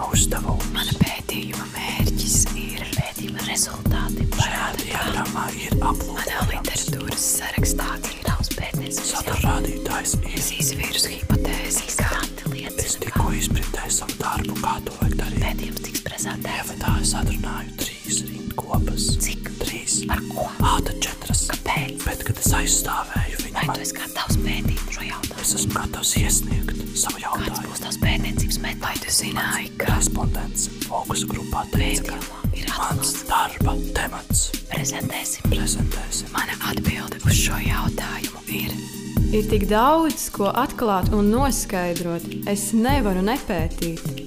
pētījuma uzdevums. Mana pētījuma mērķis ir pētījuma rezultāti. Šajā diagrammā ir aplūkojums. Manā literatūras sarakstā ir daudz pētniecības Satura rādītājs ir. Es izvirzu hipotēzes, kā anti Es tikko izprintēju savu darbu, kā to vajag darīt. pētījums tiks prezentēts. Ievadā es atrunāju trīs rindkopas. Cik? Trīs. Par ko? Ā, tad četras. Kāpēc? Bet, kad es aizstāvēju viņu, Vai man, tu esi gatavs pētīt šo jautājumu? es esmu gatavs iesniegt savu Kāds jautājumu. būs tavs pētniecības metods? Vai tu zināji, ka Respondents fokusu grupā teica, ka ir mans darba temats Prezentēsim. prezentēsim. Mana atbilde uz šo jautājumu ir. Ir tik daudz, ko atklāt un noskaidrot. Es nevaru nepētīt.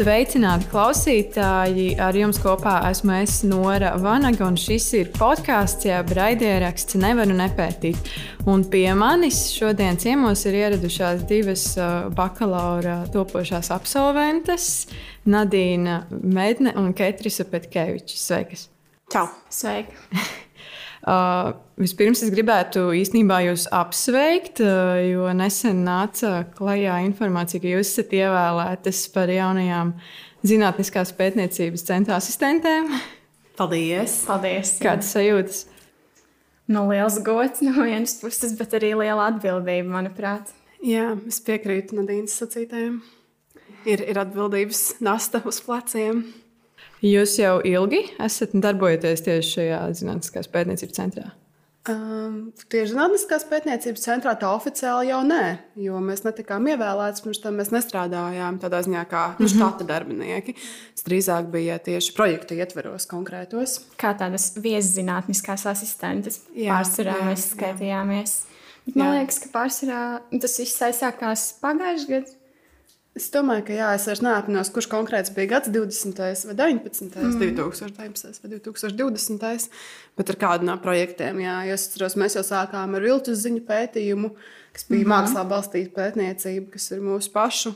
Sveicināti klausītāji! Ar jums kopā esmu es Nora Vanaga, un šis ir podkāsts, jeb raidieraksts Nevaru nepētīt. Un pie manis šodien ciemos ir ieradušās divas bakalaura topošās absolventes - Nadīna Medne un Ketrisa Petkevičs. Sveikas! Čau! Sveiki! Uh, vispirms es gribētu īstenībā jūs apsveikt, uh, jo nesen nāca klajā informācija, ka jūs esat ievēlētas par jaunajām zinātniskās pētniecības centra asistentēm. Paldies! Paldies! Kādas sajūtas? Nu, liels gods no vienas puses, bet arī liela atbildība, manuprāt. Jā, es piekrītu Nadīnas sacītājiem. Ir, ir atbildības nasta uz pleciem. Jūs jau ilgi esat darbojaties tieši šajā zinātniskās pētniecības centrā. Um, tieši Zinātniskās pētniecības centrā tā oficiāli jau nē, jo mēs netikām ievēlēti. Pirms tam mēs nestrādājām tādā ziņā, kā mm -hmm. štata darbinieki. Tas drīzāk bija tieši projekta ietveros konkrētos. Kā tādas vieszinātniskās asistentes Jā, pārsvarā jā, mēs skaitījāmies. Bet Man Jā. liekas, ka pārsvarā tas viss aizsākās pagājušajā gadā. Es domāju, ka jā, es vairs neapzinos, kurš konkrēts bija gads 20. vai 19. Mm. 2019. vai 2020. Bet ar kādu no projektiem, jā, jo es atceros, mēs jau sākām ar viltus ziņu pētījumu, kas bija mm -hmm. mākslā balstīta pētniecība, kas ir mūsu pašu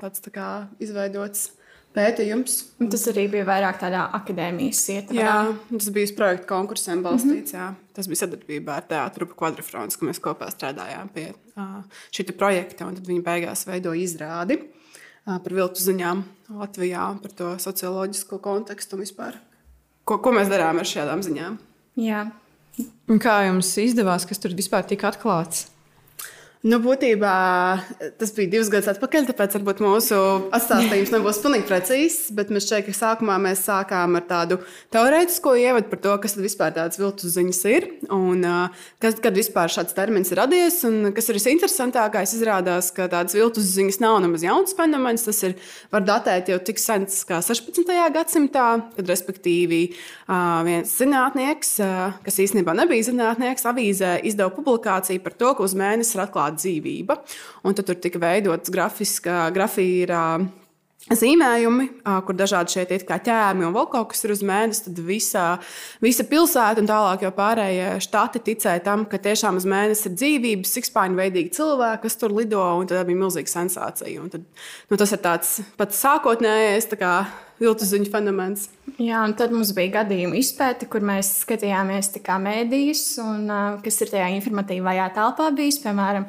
tāds tā kā izveidots pētījums. Un Tas arī bija vairāk tādā akadēmijas ietvarā. Jā, tas bija uz projektu konkursiem balstīts. Mm -hmm. Tas bija sadarbībā ar Teātru Quadrifrons, ka mēs kopā strādājām pie šī projekta. un Tad viņi beigās veidoja izrādi par viltu ziņām Latvijā, par to socioloģisko kontekstu un vispār. Ko, ko mēs darām ar šādām ziņām? Jā. Un kā jums izdevās, kas tur vispār tika atklāts? Nu, būtībā tas bija divus gadus atpakaļ, tāpēc varbūt mūsu atstāstījums nebūs pilnīgi precīzs. Bet mēs šeit sākumā mēs sākām ar tādu teorētisko ievadu par to, kas vispār tādas viltus ziņas ir un uh, kas, kad vispār šāds termins ir radies. Un, kas ir visinteresantākais, izrādās, ka tādas viltus ziņas nav nemaz jauns fenomens. Tas ir, var datēt jau tik sens kā 16. gadsimtā, kad respektīvi uh, viens zinātnieks, kas īstenībā nebija zinātnieks, avīzē izdeva publikāciju par to, ka uz mēnesi ir atklāta dzīvība. Un tad tur tika veidots grafiskā grafīra. Zīmējumi, kur dažādi šeit ir ķēmi un vēl kaut kas ir uz mēnesi, tad visa, visa pilsēta un tālāk jau pārējie štati ticēja tam, ka tiešām uz mēnesi ir dzīvības, sikspāņu veidīgi cilvēki, kas tur lido, un tā bija milzīga sensācija. Un tad, nu, tas ir tāds pats sākotnējais tā kā viltu ziņu fenomens. Jā, un tad mums bija gadījuma izpēte, kur mēs skatījāmies mēdījus, un, kas ir tajā informatīvajā telpā bijis. Piemēram,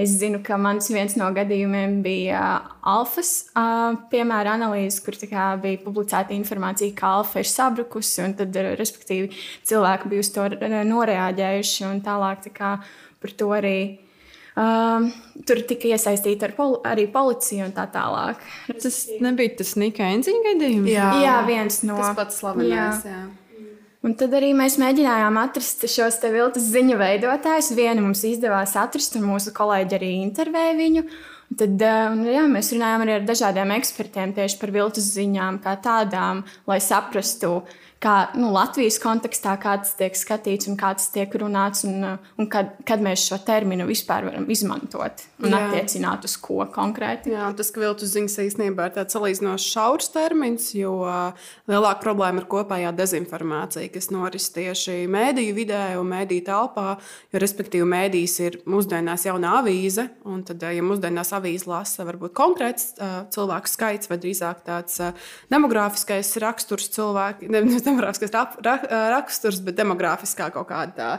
es zinu, ka mans viens no gadījumiem bija uh, alfas uh, piemēra analīze, kur tā kā bija publicēta informācija, ka alfa ir sabrukusi, un tad, uh, respektīvi, cilvēki bija uz to noreaģējuši, un tālāk tā kā par to arī. Um, tur tika iesaistīta ar poli arī policija un tā tālāk. Tas nebija tas Nika Enziņa gadījums. Jā, viens no Tas pats slavenais. Jā. Un tad arī mēs mēģinājām atrast šos te viltus ziņu veidotājus. Vienu mums izdevās atrast, un mūsu kolēģi arī intervēja viņu. Un Tad un, jā, mēs runājām arī ar dažādiem ekspertiem tieši par viltus ziņām, kā tādām, lai saprastu, kā nu, Latvijas kontekstā kā tas tiek skatīts un kā tas tiek runāts, un, eh, un kad, kad mēs šo terminu vispār varam izmantot un Jā. attiecināt uz ko konkrēti. Jā, tas, ka viltus ziņas īstenībā ir tāds salīdzinoši šaurs termins, jo ā, lielāka problēma ir kopējā dezinformācija, kas noris tieši mēdīju vidē un mēdīju telpā. Jo, respektīvi, mēdījis ir mūsdienās jauna avīze, un tad, ja mūsdienās avīze lasa varbūt konkrēts ā, cilvēku skaits vai drīzāk tāds demogrāfiskais raksturs cilvēki, ne, ne demogrāfiskais ra, ra, raksturs, bet demogrāfiskā kaut kāda tā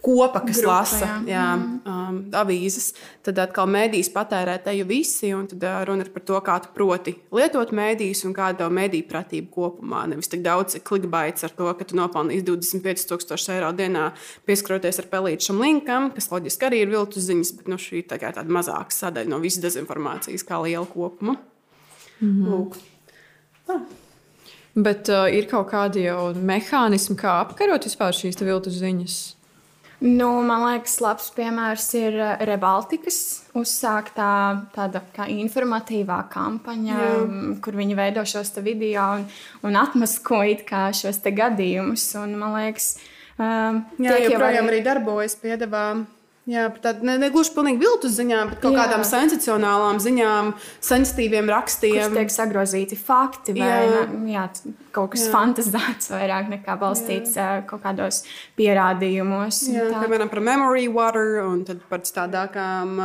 kopa, kas Grupa, lasa jā. jā, um, avīzes. Tad atkal mēdīs patērē teju visi, un tad uh, runa ir par to, kā tu proti lietot mēdīs un kāda ir mēdīņu pratība kopumā. Nevis tik daudz klikbaits ar to, ka tu nopelnīsi 25,000 eiro dienā, pieskaroties ar pelīti šim linkam, kas loģiski arī ir viltus ziņas, bet nu, šī ir tā kā tāda mazāka sadaļa no visas dezinformācijas, kā liela kopuma. Mm -hmm. Lūk. Bet uh, ir kaut kādi jau mehānismi, kā apkarot vispār šīs viltus ziņas. Nu, man liekas, labs piemērs ir eh, Rebaltikas uzsāktā tāda kā informatīvā kampaņa, Jā. kur viņi veido šos te video un, un atmasko it kā šos te gadījumus. Un, man liekas, um, Jā, joprojām arī- arī darbojas piedāvājumi. Jā, tāda ne, ne gluži pilnīgi viltus ziņām, bet kaut Jā. kādām sensacionālām ziņām, sensitīviem rakstiem. tiek sagrozīti fakti, vai Jā. jā, kaut kas Jā. fantāzēts vairāk nekā balstīts jā. kaut kādos pierādījumos. Jā, tā. piemēram, par memory water un tad par tādām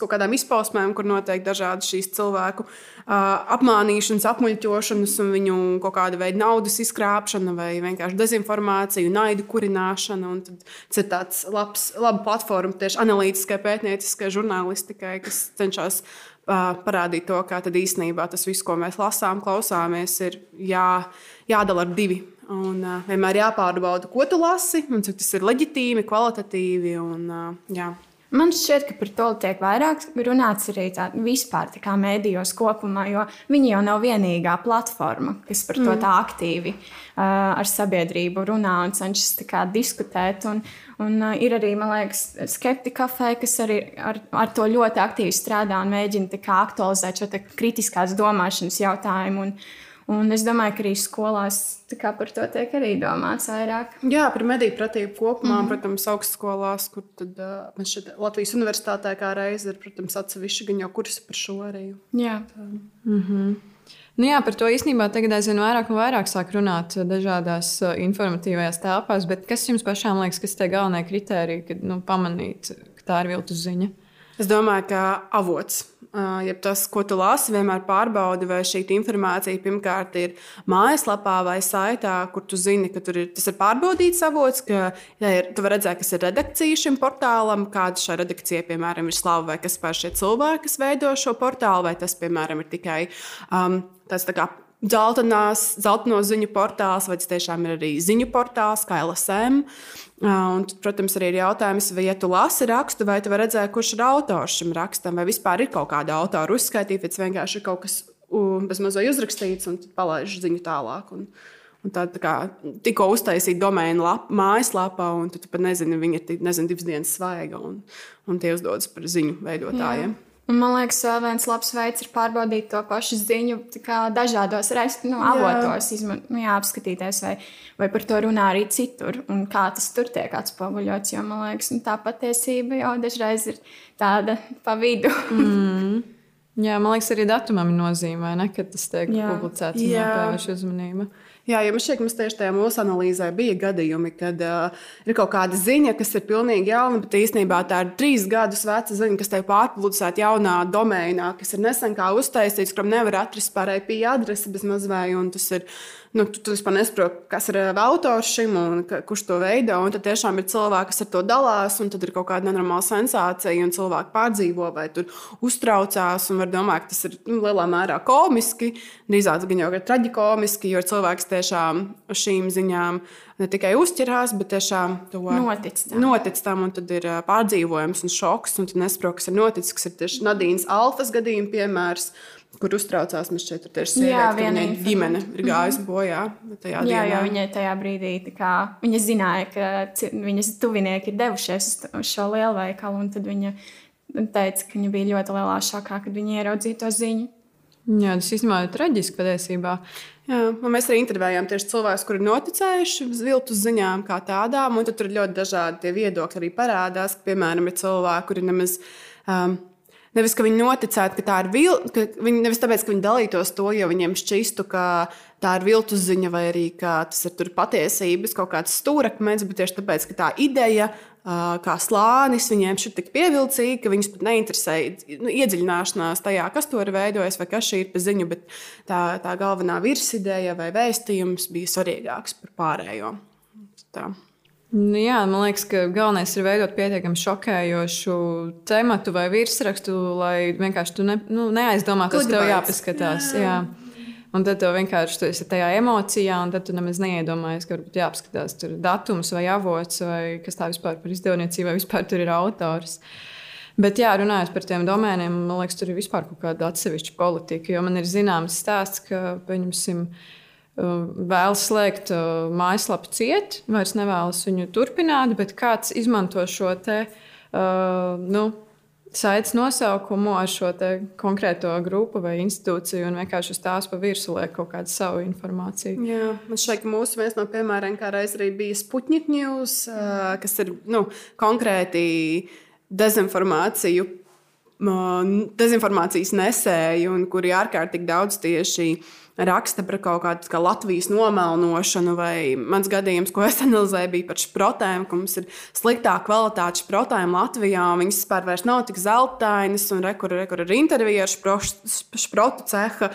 kaut kādām izpausmēm, kur notiek dažādas šīs cilvēku apmānīšanas, apmuļķošanas un viņu kaut kāda veida naudas izkrāpšana vai vienkārši dezinformācija, naidu kurināšana. Un tad tas ir tāds labs, laba platforma tieši analītiskai, pētnieciskai žurnālistikai, kas cenšas uh, parādīt to, kā īstenībā tas viss, ko mēs lasām, klausāmies, ir jā, jādala ar divi. Un uh, vienmēr jāpārbauda, ko tu lasi, un cik tas ir leģitīmi, kvalitatīvi. Un, uh, jā. Man šķiet, ka par to tiek vairāk runāts arī tā, vispār tā kā mēdījos kopumā, jo viņi jau nav vienīgā platforma, kas par to tā aktīvi uh, ar sabiedrību runā un cenšas diskutēt. Un, un uh, ir arī, man liekas, skeptika kafē, kas arī ar, ar to ļoti aktīvi strādā un mēģina aktualizēt šo kritiskās domāšanas jautājumu. Un, un es domāju, ka arī skolās tā par to tiek arī domāts vairāk. Jā, par mediju pratību kopumā, mm. protams, augstskolās, kur tad, uh, man šeit Latvijas universitātē kā reize ir, protams, atsevišķi gan jau kursi par šo arī. Jā. Nu jā, par to īstenībā tagad aizvien vairāk un vairāk sāk runāt dažādās informatīvajās telpās. Bet kas jums pašām liekas, kas ir tie galvenie kriteriji, kad nu, pamanīt, ka tā ir viltus ziņa? Es domāju, ka avots, ja tas, ko tu lasi, vienmēr pārbaudi, vai šī informācija pirmkārt ir mājaslapā vai saitā, kur tu zini, ka ir, tas ir pārbaudīts avots, ka ja ir, tu redzēt, kas ir redakcija šim portālam, kāda šai redakcijai, piemēram, ir slava vai kas par šie cilvēki, kas veido šo portālu, vai tas, piemēram, ir tikai um, tāds tā kā dzeltenās, dzelteno ziņu portāls, vai tas tiešām ir arī ziņu portāls, kā LSM. Un, tad, protams, arī ir jautājums, vai, ja tu lasi rakstu, vai tu redzēt, kurš ir autors šim rakstam, vai vispār ir kaut kāda autora uzskaitīta, vai tas vienkārši ir kaut kas uh, bezmazliet uzrakstīts un palaiž ziņu tālāk. Un, Un tā, tā kā tikko uztaisīja domēnu lap, mājaslapā, un tu, pat nezini, viņa ir nezinu, divas dienas svaiga, un, un tie uzdodas par ziņu veidotājiem. Un man liekas, vēl viens labs veids ir pārbaudīt to pašu ziņu kā dažādos nu, avotos, izman, nu, jā, apskatīties, vai, vai par to runā arī citur, un kā tas tur tiek atspoguļots. Jo man liekas, nu, tā patiesība jau dažreiz ir tāda pa vidu. Jā, man liekas, arī datumam ir nozīme, kad tas tiek Jā. publicēts un Jā. jāpievērš uzmanība. Jā, jo man šķiet, ka mums tieši tajā mūsu analīzē bija gadījumi, kad uh, ir kaut kāda ziņa, kas ir pilnīgi jauna, bet īstenībā tā ir trīs gadus veca ziņa, kas tiek pārpublicēta jaunā domēnā, kas ir nesen kā uztaisīts, kuram nevar atrast pārējai pie adresi bez mazvēja. nu, tu, tu vispār nesaproti, kas ir autors šim un ka, kurš to veido. Tad tiešām ir cilvēki, kas ar to dalās, un tad ir kaut kāda nenormāla sensācija, un cilvēki pārdzīvo vai uztraucās un var domāt, ka tas ir nu, lielā mērā komiski, drīzāk gan jau ir traģikomiski, jo cilvēks tiešām uz šīm ziņām ne tikai uzķerās, bet tiešām to Notic tam. notic tam, un tad ir pārdzīvojums un šoks, un tu nesaproti, kas ir noticis, kas ir tieši Nadīnas Alfas gadījuma piemērs. Kur uztraucās, mēs šeit tieši sieviete, Jā, informācija. ģimene ir gājusi bojā. tajā Jā, dienā. jo viņai tajā brīdī tā kā, viņa zināja, ka viņas tuvinieki ir devušies uz šo lielveikalu, un tad viņa teica, ka viņa bija ļoti lielā šokā, kad viņa ieraudzīja to ziņu. Jā, tas īstenībā ir traģiski patiesībā. Jā, mēs arī intervējām tieši cilvēkus, kuri ir noticējuši viltus ziņām, kā tādām. Tad tur ļoti dažādi viedokļi arī parādās. Ka, piemēram, ir cilvēki, kuri nemaz. Um, Nevis, ka viņi noticētu, ka tā ir viltus, ka viņi nevis tāpēc, ka viņi dalītos to, jo viņiem šķistu, ka tā ir viltus ziņa, vai arī ka tas ir patiesības kaut kāds stūrakmens, bet tieši tāpēc, ka tā ideja kā slānis. Viņiem šī tik pievilcīga, ka viņus pat neinteresēja nu, iedziļināšanās tajā, kas to ir veidojis vai kas šī ir pa ziņu, bet tā, tā galvenā virsideja vai vēstījums bija svarīgāks par pārējo. Tā. Nu, jā, man liekas, ka galvenais ir veidot pietiekami šokējošu tematu vai virsrakstu, lai vienkārši tu ne, nu, neaizdomātu, kas tev jāpaskatās. Jā. Jā. Un tad tev vienkārši tu esi tajā emocijā, un tu nemaz neiedomājies, ka varbūt jāapskatās tur datums vai avots, vai kas tā vispār par izdevniecību, vai vispār tur ir autors. Bet, jā, runājot par tiem domēniem, man liekas, tur ir vispār kaut kāda atsevišķa politika. Jo man ir zināms stāsts, ka, pieņemsim, vēlas slēgt uh, mājaslapu ciet, vairs nevēlas viņu turpināt, bet kāds izmanto šo te, uh, nu, saites nosaukumu ar šo konkrēto grupu vai institūciju un vienkārši uz tās pa virsmu liek kaut kādu savu informāciju. Jā, man ka mūsu viens no piemēriem, kā reiz arī bija Sputnik News, kas ir nu, konkrēti dezinformāciju. Dezinformācijas nesēji, un kuri ārkārtīgi daudz tieši raksta par kaut kādu kā Latvijas nomelnošanu, vai mans gadījums, ko es analizēju, bija par šprotēm, ka mums ir sliktāka kvalitāte šprotēm Latvijā. Viņas vispār vairs nav tik zeltainas, un rekur, rekur ir intervija ar šprotu ceha.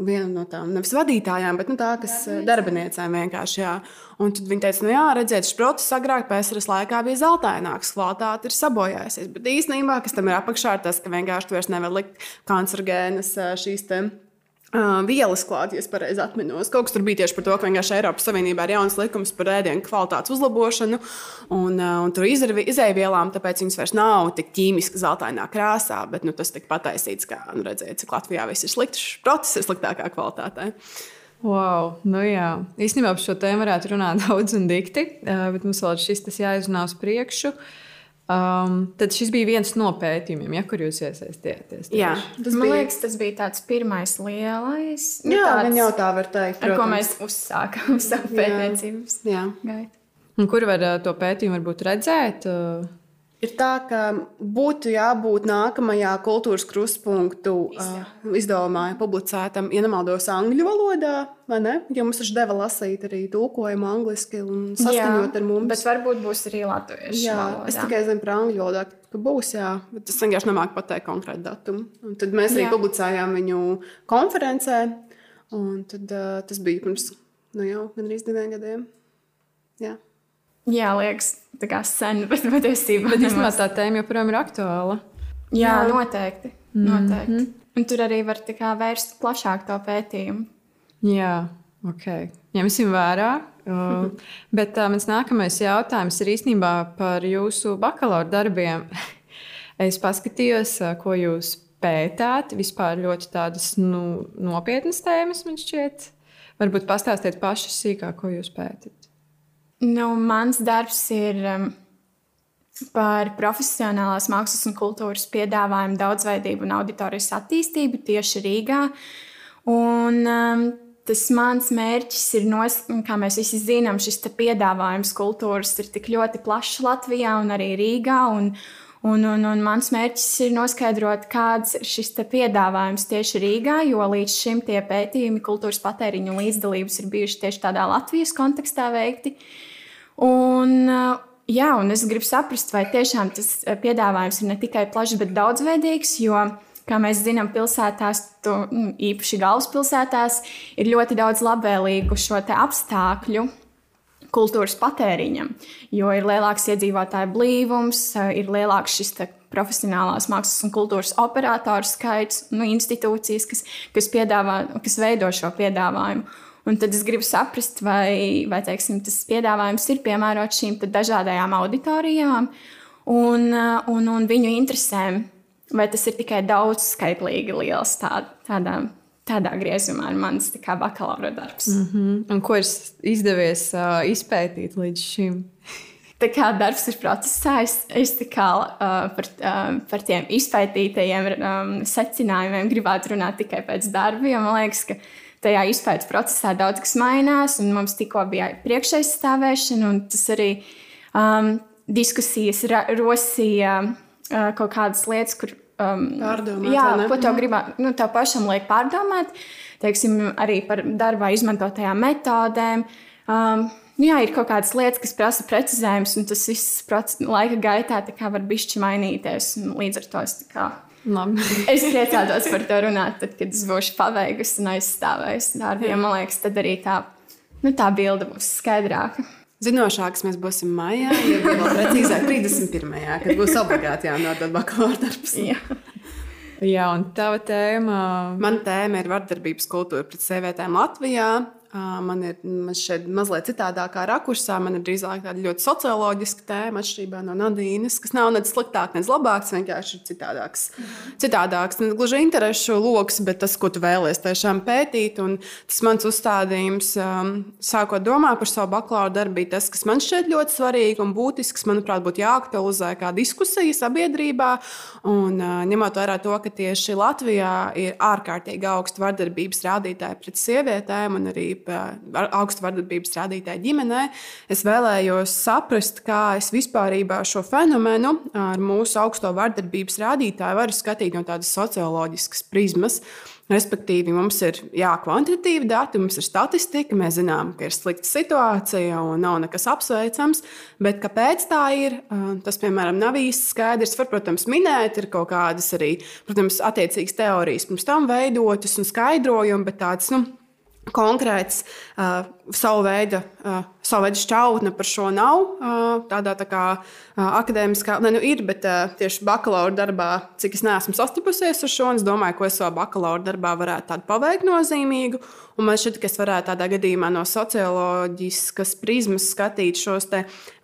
Viena no tām nevis vadītājām, bet nu, tā, kas eh, darbiniecēm vienkārši. Jā. Un tad viņi teica, nu jā, redziet, šprotus agrāk PSRS laikā bija zeltaināks, kvalitāte ir sabojājusies. Bet īstenībā, kas tam ir apakšā, ir tas, ka vienkārši tu vairs nevar likt kancerogēnas ā, šīs te Uh, vielas klāt, ja es pareizi atminos. Kaut kas tur bija tieši par to, ka vienkārši Eiropas Savienībā ir jauns likums par ēdienu kvalitātes uzlabošanu, un, uh, un tur izēvielām, tāpēc viņas vairs nav tik ķīmiski zeltainā krāsā, bet nu, tas tika pataisīts, kā nu, redzēt, cik Latvijā viss ir slikts, process ir sliktākā kvalitātē. Wow, nu jā, īstenībā par šo tēmu varētu runāt daudz un dikti, uh, bet mums vēl šis tas jāizrunā uz priekšu. Um, tad šis bija viens no pētījumiem, ja, kur jūs iesaistījāties. tieši. Jā, tas Man bija. liekas, tas bija tāds pirmais lielais. nu, Jā, tāds, gan jau tā var teikt. Ar ko protams. mēs uzsākām savu pētniecības gaitu. Un kur var uh, to pētījumu varbūt redzēt? Uh, Ir tā, ka būtu jābūt nākamajā kultūras krustpunktu uh, izdevumā, publicētam, ja nemaldos, angļu valodā, vai ne? Jo mums taču deva lasīt arī tulkojumu angliski un saskaņot ar mums. Bet varbūt būs arī latviešu Jā, valodā. es tikai zinu par angļu valodā, ka būs, jā, bet es vienkārši nemāku pateikt konkrētu datumu. Un tad mēs arī Jā. publicējām viņu konferencē, un tad, uh, tas bija pirms nu, jau gandrīz diviem gadiem. Jā. Jā, liekas, tā kā sen, bet patiesībā. bet īstenībā nemaz. tā tēma joprojām ir aktuāla. Jā, noteikti. noteikti. Mm -hmm. Un tur arī var kā vērst plašāk to pētījumu. Jā, ok. Ņemsim vērā. Uh, bet uh, mans nākamais jautājums ir īstenībā par jūsu bakalaura darbiem. es paskatījos, uh, ko jūs pētāt. Vispār ļoti tādas nu, nopietnas tēmas man šķiet. Varbūt pastāstiet paši sīkāk, ko jūs pētat. Nu, mans darbs ir um, par profesionālās mākslas un kultūras piedāvājumu daudzveidību un auditorijas attīstību tieši Rīgā. Un, um, tas mans mērķis ir, nos, kā mēs visi zinām, šis piedāvājums kultūras ir tik ļoti plašs Latvijā un arī Rīgā. Un, Un, un, un mans mērķis ir noskaidrot, kāds ir šis piedāvājums tieši Rīgā, jo līdz šim tie pētījumi, kultūras patēriņa un līdzdalības ir bijuši tieši tādā Latvijas kontekstā veikti. Un, uh, jā, un es gribu saprast, vai tiešām tas uh, piedāvājums ir ne tikai plašs, bet daudzveidīgs, jo, kā mēs zinām, pilsētās, tu, mm, īpaši galvaspilsētās, ir ļoti daudz labvēlīgu šo apstākļu kultūras patēriņam, jo ir lielāks iedzīvotāju blīvums, eh, ir lielāks šis profesionālās mākslas un kultūras operatoru skaits, nu, institūcijas, kas, kas, piedāvā, kas veido šo piedāvājumu. Un tad es gribu saprast, vai, vai teiksim, tas piedāvājums ir piemērots šīm dažādajām auditorijām un, un, un viņu interesēm, vai tas ir tikai daudz skaitlīgi liels tā, tādā, tādā griezumā tā kā bakalaura darbs. Mm. Mm. Un ko ir izdevies uh, izpētīt līdz šim? Tā kā darbs ir procesā, es, es kā, uh, par, uh, par tiem izpētītajiem um, secinājumiem gribētu runāt tikai pēc darba. Jo man liekas, ka tajā izpētes procesā daudz kas mainās, un mums tikko bija priekšaizstāvēšana, un tas arī um, diskusijas rosīja uh, kaut kādas lietas, kur. Um, Pārdomāt, jā, ko tev gribētu, nu, tev pašam liek pārdomāt, teiksim, arī par darbā izmantotajām metodēm. Um, Nu, jā, ir kaut kādas lietas, kas prasa precizējumus, un tas viss laika gaitā var bišķi mainīties. un Līdz ar to es, Labi. es priecātos par to runāt, tad, kad es būšu paveikusi un aizstāvējusi darbu. Jo man liekas, tad arī tā, nu, tā bilde būs skaidrāka. Zinošāks mēs būsim maijā, ja vēl precīzāk 31. kad būs obligāti jānodod bakalaura darbs. Jā. Jā, un tava tēma. Mana tēma ir vardarbības kultūra pret sievietēm Latvijā. Man ir man šeit mazliet citādākā rakursā. Man ir drīzāk tāda ļoti socioloģiska tēma, atšķirībā no Nadīnas, kas nav ne sliktāk, ne labāk. Tas vienkārši citādāks. Citādāks, ne gluži interešu lokus, bet tas, ko tu vēlēsies tiešām pētīt. Un tas mans uzstādījums, um, sākot domāt par savu bakalaura darbu, bija tas, kas man šķiet ļoti svarīgi un būtisks. Manuprāt, būtu jāaktualizē kā diskusija sabiedrībā. Un, ņemot vērā to, ka tieši Latvijā ir ārkārtīgi augsta vardarbības rādītāji pret sievietēm un arī ar augstu vardarbības rādītāju ģimenē, es vēlējos saprast, kā es vispār šo fenomenu ar mūsu augsto vardarbības rādītāju varu skatīt no tādas socioloģiskas prizmas. Respektīvi, mums ir jā, kvantitatīvi dati, mums ir statistika, mēs zinām, ka ir slikta situācija un nav nekas apsveicams. Bet kāpēc tā ir, tas, piemēram, nav īsti skaidrs. Var, protams, minēt, ir kaut kādas arī, protams, attiecīgas teorijas pirms tam veidotas un skaidrojumi, bet tāds, nu, konkrēts uh, savu veidu, uh, savu veidu šķautne par šo nav. Uh, tādā tā kā uh, akadēmiskā, ne, nu ir, bet uh, tieši bakalaura darbā, cik es neesmu sastapusies ar šo, es domāju, ko es savā bakalaura darbā varētu tādu paveikt nozīmīgu. Un man šķiet, ka es varētu tādā gadījumā no socioloģiskas prizmas skatīt šos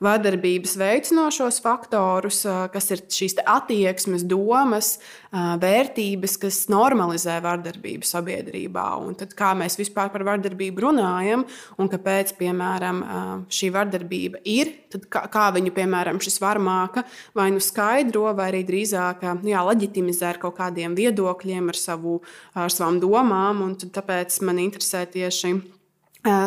vardarbības veicinošos faktorus, uh, kas ir šīs attieksmes, domas, uh, vērtības, kas normalizē vardarbību sabiedrībā. Un tad kā mēs vispār par vardarbību runājam un kāpēc, piemēram, šī vardarbība ir, tad kā, kā viņu, piemēram, šis varmāka vai nu skaidro, vai arī drīzāk ā, jā, leģitimizē ar kaut kādiem viedokļiem, ar, savu, ar savām domām. Tāpēc man interesē tieši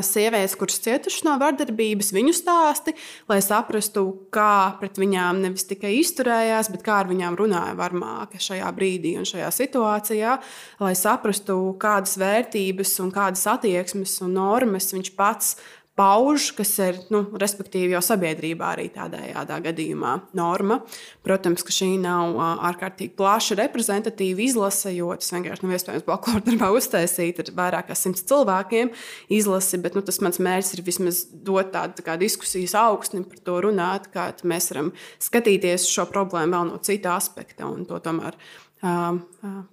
sievietes, kuras cietušas no vardarbības, viņu stāsti, lai saprastu, kā pret viņām nevis tikai izturējās, bet kā ar viņām runāja varmāka šajā brīdī un šajā situācijā, lai saprastu, kādas vērtības un kādas attieksmes un normas viņš pats pauž, kas ir, nu, respektīvi, jau sabiedrībā arī tādējādā gadījumā norma. Protams, ka šī nav ārkārtīgi plaša reprezentatīva izlase, jo tas vienkārši nav iespējams bakalaura darbā uztaisīt ar vairāk kā simts cilvēkiem izlasi, bet nu, tas mans mērķis ir vismaz dot tādu tā diskusijas augstni par to runāt, kā mēs varam skatīties šo problēmu vēl no cita aspekta un to tomēr uh,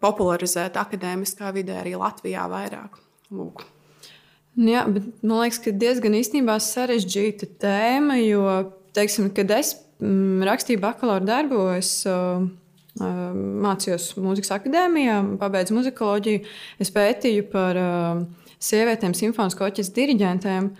popularizēt akadēmiskā vidē arī Latvijā vairāk. Lūk. Nu Jā, bet man liekas, ka diezgan īstenībā sarežģīta tēma, jo, teiksim, kad es mm, rakstīju bakalaura darbu, es uh, uh, mācījos mūzikas akadēmijā, pabeidzu muzikoloģiju, es pētīju par uh, sievietēm, simfonisko orķestra diriģentēm.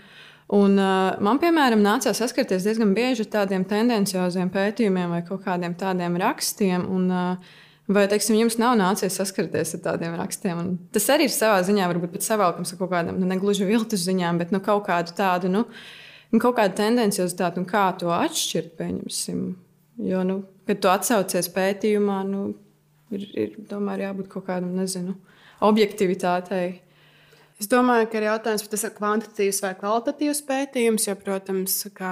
Un, uh, man, piemēram, nācās saskarties diezgan bieži ar tādiem tendencioziem pētījumiem vai kaut kādiem tādiem rakstiem. Un, uh, Vai teiksim, jums nav nācies saskarties ar tādiem rakstiem? Un tas arī ir savā ziņā, varbūt pat savalkams ar kaut kādām, nu, ne gluži viltus ziņām, bet nu, kaut kādu tādu, nu, nu, kaut kādu tendenciozitāti un kā to atšķirt, pieņemsim. Jo, nu, kad tu atsaucies pētījumā, nu, ir, ir tomēr jābūt kaut kādam, nezinu, objektivitātei. Es domāju, ka ir jautājums, vai tas ir kvantitatīvs vai kvalitatīvs pētījums, jo, protams, ka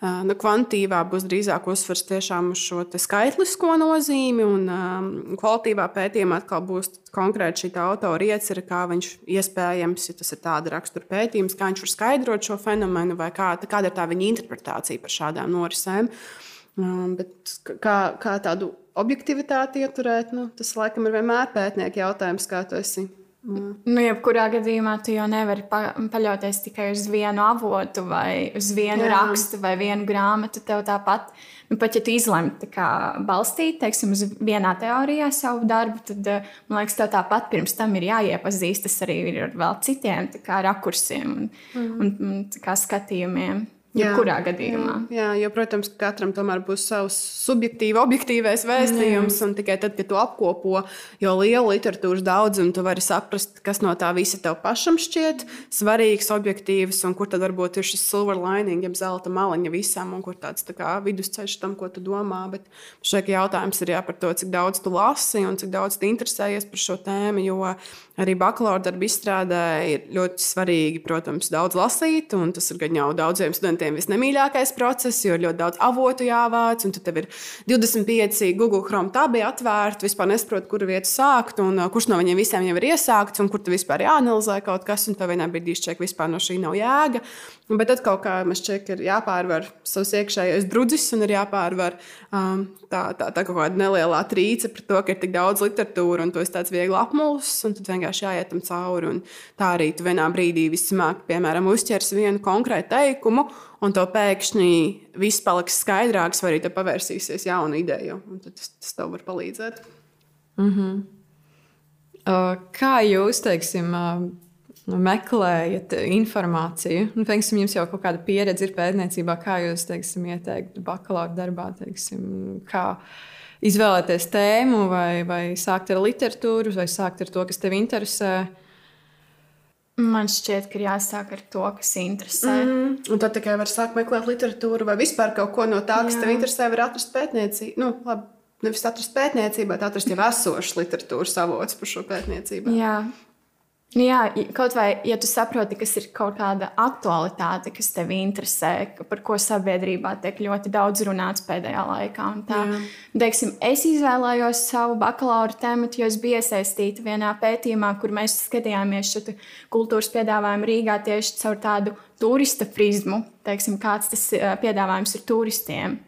nu, kvantitīvā būs drīzāk uzsvers tiešām uz šo skaitlisko nozīmi, un kvalitīvā pētījumā atkal būs konkrēti šī autora iecerē, kā viņš iespējams, ja tas ir tāda rakstura pētījums, kā viņš var skaidrot šo fenomenu, vai kā, kāda ir tā viņa interpretācija par šādām norisēm. Bet kā, kā tādu objektivitāti ieturēt, nu, tas laikam ir vienmēr pētnieka jautājums, kā tu esi Mm. Nu, jebkurā gadījumā tu jau nevari pa paļauties tikai uz vienu avotu, vai uz vienu Jā. rakstu, vai vienu grāmatu. Tev tāpat, nu, pat ja tu izlemj balstīt teiksim, uz vienā teorijā savu darbu, tad man liekas, tev tāpat pirms tam ir jāiepazīstas arī ar vēl citiem rakursiem un, mm. un, un skatījumiem. Jebkurā gadījumā. Jā, jo, protams, ka katram tomēr būs savs subjektīvs, objektīvs vēstījums. Un tikai tad, kad tu apkopo jau lielu literatūras daudzumu, tu vari saprast, kas no tā visa tev pašam šķiet svarīgs, objektīvs, un kur tad varbūt ir šis silver lining, jeb zelta maliņa visam, un kur tāds tā kā, vidusceļš tam, ko tu domā. Bet šeit jautājums ir jā, par to, cik daudz tu lasi un cik daudz tu interesējies par šo tēmu. Jo arī bakalaura darba izstrādē ir ļoti svarīgi, protams, daudz lasīt, un tas ir gan jau daudziem studentiem studentiem visnemīļākais process, jo ir ļoti daudz avotu jāvāc, un tev ir 25 Google Chrome tabi atvērti, vispār nesaproti, kuru vietu sākt, un uh, kurš no viņiem visiem jau ir iesākts, un kur tu vispār jāanalizē kaut kas, un tev vienā brīdī šķiet, vispār no šī nav jēga. Bet tad kaut kā man šķiet, ir jāpārvar savs iekšējais drudzis, un ir jāpārvar um, tā, tā, tā kaut kāda nelielā trīce par to, ka ir tik daudz literatūra, un tu esi tāds viegli apmuļs, un tad vienkārši jāiet tam cauri. Un tā arī tu vienā brīdī vismāk, piemēram, uzķers vienu konkrētu teikumu, un to pēkšņi viss paliks skaidrāks, vai arī te pavērsīsies jauna ideja. Tad tas, tas tev var palīdzēt. Mm -hmm. uh, kā jūs, teiksim, uh, meklējat informāciju? Nu, teiksim, jums jau kaut kāda pieredze ir pētniecībā, kā jūs teiksim, ieteiktu bakalaura darbā, teiksim, kā izvēlēties tēmu, vai, vai sākt ar literatūru, vai sākt ar to, kas tev interesē. Man šķiet, ka ir jāsāk ar to, kas interesē. Mm -hmm. Un tad tikai var sākt meklēt literatūru vai vispār kaut ko no tā, kas Jā. tev interesē, var atrast pētniecību. Nu, labi, nevis atrast pētniecību, bet atrast jau esošas literatūras avots par šo pētniecību. Jā, Nu jā, kaut vai ja tu saproti, kas ir kaut kāda aktualitāte, kas tevi interesē, par ko sabiedrībā tiek ļoti daudz runāts pēdējā laikā. Tā, teiksim, es izvēlējos savu bakalaura tēmu, jo es biju iesaistīta vienā pētījumā, kur mēs skatījāmies šo kultūras piedāvājumu Rīgā tieši caur tādu turista prizmu, teiksim, kāds tas piedāvājums ir turistiem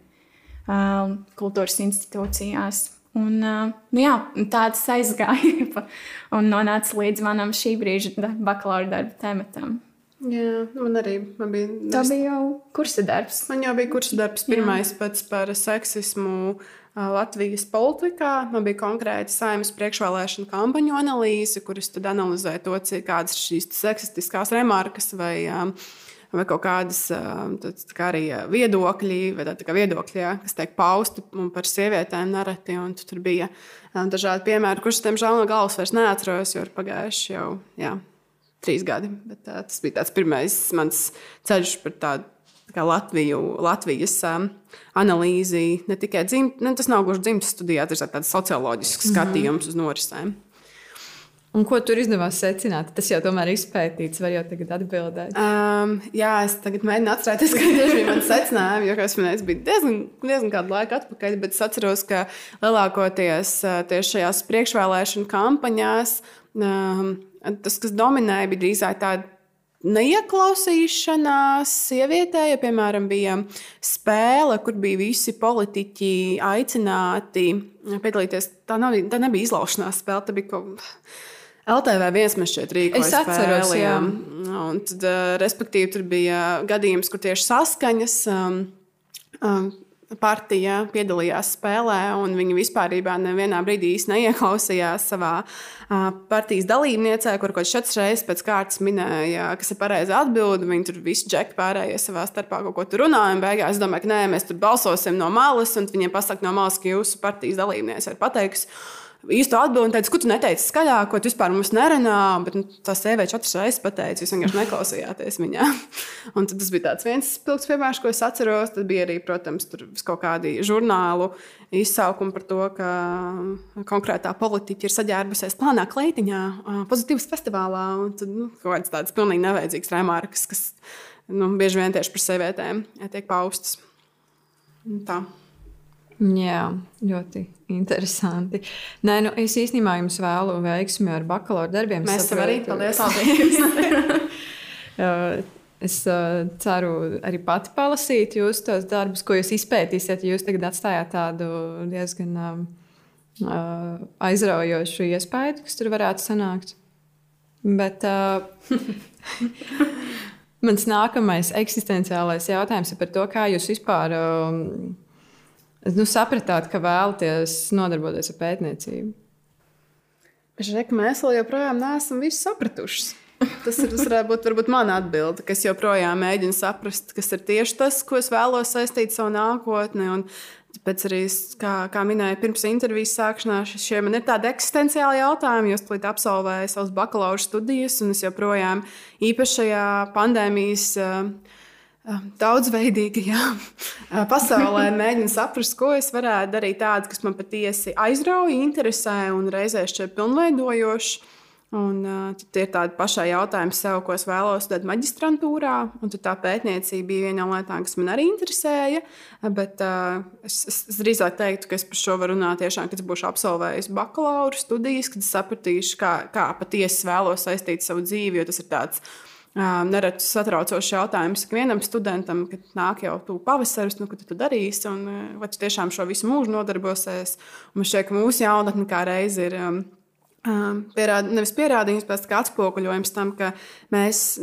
kultūras institūcijās. Un, nu jā, tāds aizgāja un nonāca līdz manam šī brīža bakalaura darba tematam. Jā, man arī man bija. Tā bija jau kursa darbs. Man jau bija kursa darbs, pirmais pats par seksismu Latvijas politikā. Man bija konkrēti saimnes priekšvēlēšana kampaņu analīze, kuras tad analizēja to, cik kādas šīs seksistiskās remarkas vai um, vai kaut kādas tad, kā arī viedokļi, vai tā, tā viedokļi jā, kas tiek pausti par sievietēm nereti. Tur bija dažādi piemēri, kurus, diemžēl, no galvas vairs neatceros, jo ir pagājuši jau jā, trīs gadi. Bet, tā, tas bija tāds pirmais mans ceļš par tādu. Kā Latviju, Latvijas um, analīzi, ne tikai dzimta, ne, tas nav gluži dzimtas studijā, tas ir tāds socioloģisks mm -hmm. skatījums uz norisēm. Un ko tur izdevās secināt? Tas jau tomēr ir izpētīts, vai jau tagad atbildēt? Um, jā, es tagad mēģinu atcerēties, tieši bija mana secinājuma. Jo, es minēju, bija diezgan, diezgan kādu laiku atpakaļ, bet es atceros, ka lielākoties uh, tieši šajās priekšvēlēšana kampaņās um, tas, kas dominēja, bija drīzāk tāda neieklausīšanās sievietē, ja, piemēram, bija spēle, kur bija visi politiķi aicināti piedalīties. Tā, nav, tā nebija izlaušanās spēle, tā bija kaut kas LTV viens mēs šeit rīkojām. Es atceros, spēli, jā. Un tad, respektīvi, tur bija gadījums, kur tieši saskaņas um, um, partija piedalījās spēlē, un viņi vispār nevienā brīdī īsti neieklausījās savā uh, partijas dalībniecē, kur kaut kāds četras pēc kārtas minēja, kas ir pareiza atbilde. Viņi tur visi džekļi pārējie savā starpā kaut ko tur runāja. Beigās es domāju, ka nē, mēs tur balsosim no malas, un viņiem pasaka no malas, ka jūsu partijas dalībniece ir pateikusi īsto atbildi un teica, ka tu neteici skaļāk, ko tu vispār mums nerunā. Bet nu, tā sieviete četras reizes pateica, jūs vienkārši neklausījāties viņā. un tas bija viens spilgts piemērs, ko es atceros. Tad bija arī, protams, kaut kādi žurnālu izsaukumi par to, ka konkrētā politiķa ir saģērbusies plānā kleitiņā, pozitīvas festivālā. Tad nu, kaut kādas tādas pilnīgi nevajadzīgas remarkas, kas nu, bieži vien tieši par sievietēm tiek paustas. Tā. Jā, ļoti interesanti. Nē, nu, es īstenībā jums vēlu veiksmi ar bakalaura darbiem. Mēs tev arī paldies. es uh, ceru arī pati palasīt jūsu tos darbus, ko jūs izpētīsiet. Jūs tagad atstājāt tādu diezgan uh, aizraujošu iespēju, kas tur varētu sanākt. Bet uh, mans nākamais eksistenciālais jautājums ir par to, kā jūs vispār. Uh, nu, sapratāt, ka vēlaties nodarboties ar pētniecību? Šeit mēs joprojām neesam visu sapratuši. Tas, ir, tas varētu būt varbūt mana atbilde, kas joprojām mēģina saprast, kas ir tieši tas, ko es vēlos saistīt ar savu nākotni. Un Tāpēc arī, kā, kā minēju, pirms intervijas sākšanās, šie man ir tādi eksistenciāli jautājumi, jo es tulīt absolvēju savas bakalaura studijas, un es joprojām īpaši šajā pandēmijas daudzveidīgajā pasaulē mēģinu saprast, ko es varētu darīt tādu, kas man patiesi aizrauja, interesē un reizē šķiet pilnveidojoši. Un, uh, tad ir tādi pašai jautājumi sev, ko es vēlos studēt maģistrantūrā. Un tā pētniecība bija viena no lietām, kas man arī interesēja. Bet uh, es, es, es drīzāk teiktu, ka es par šo varu runāt tiešām, kad būšu absolvējis bakalaura studijas, kad sapratīšu, kā, kā patiesi vēlos saistīt savu dzīvi. Jo tas ir tāds nereti satraucošs jautājums ikvienam studentam, kad nāk jau tu pavasaris, nu, ko tu darīsi, un vai tu tiešām šo visu mūžu nodarbosies. Man šķiet, ka mūsu jaunatne kā reiz ir. Um, Pierād, nevis pierādījums, bet atspoguļojums tam, ka mēs